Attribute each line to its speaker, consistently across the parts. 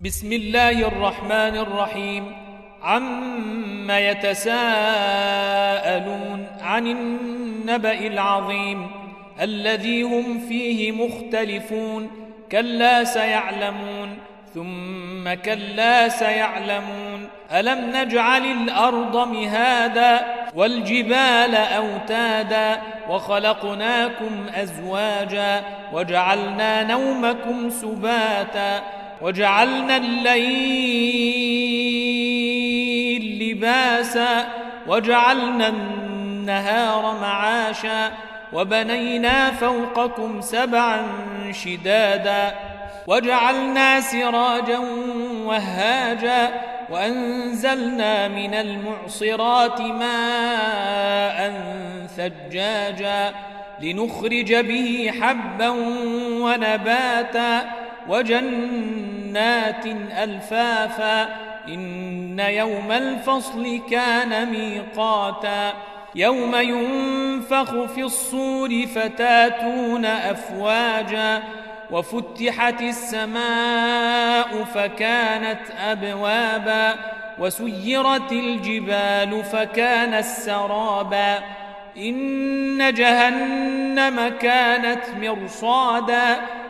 Speaker 1: بسم الله الرحمن الرحيم. عم يتساءلون عن النبأ العظيم الذي هم فيه مختلفون. كلا سيعلمون ثم كلا سيعلمون. ألم نجعل الأرض مهادا والجبال أوتادا وخلقناكم أزواجا وجعلنا نومكم سباتا وجعلنا الليل لباسا وجعلنا النهار معاشا وبنينا فوقكم سبعا شدادا وجعلنا سراجا وهاجا وأنزلنا من المعصرات ماء ثجاجا لنخرج به حبا ونباتا وجنات ألفافا إن يوم الفصل كان ميقاتا يوم ينفخ في الصور فتاتون أفواجا وفتحت السماء فكانت أبوابا وسيرت الجبال فكانت سرابا إن جهنم كانت مرصادا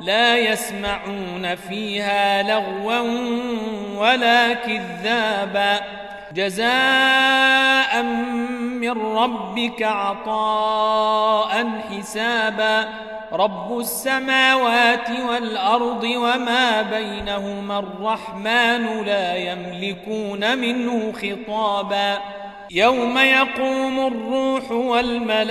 Speaker 1: لا يسمعون فيها لغوا ولا كذابا. جزاء من ربك عطاء حسابا. رب السماوات والأرض وما بينهما الرحمن لا يملكون منه خطابا. يوم يقوم الروح والملائكة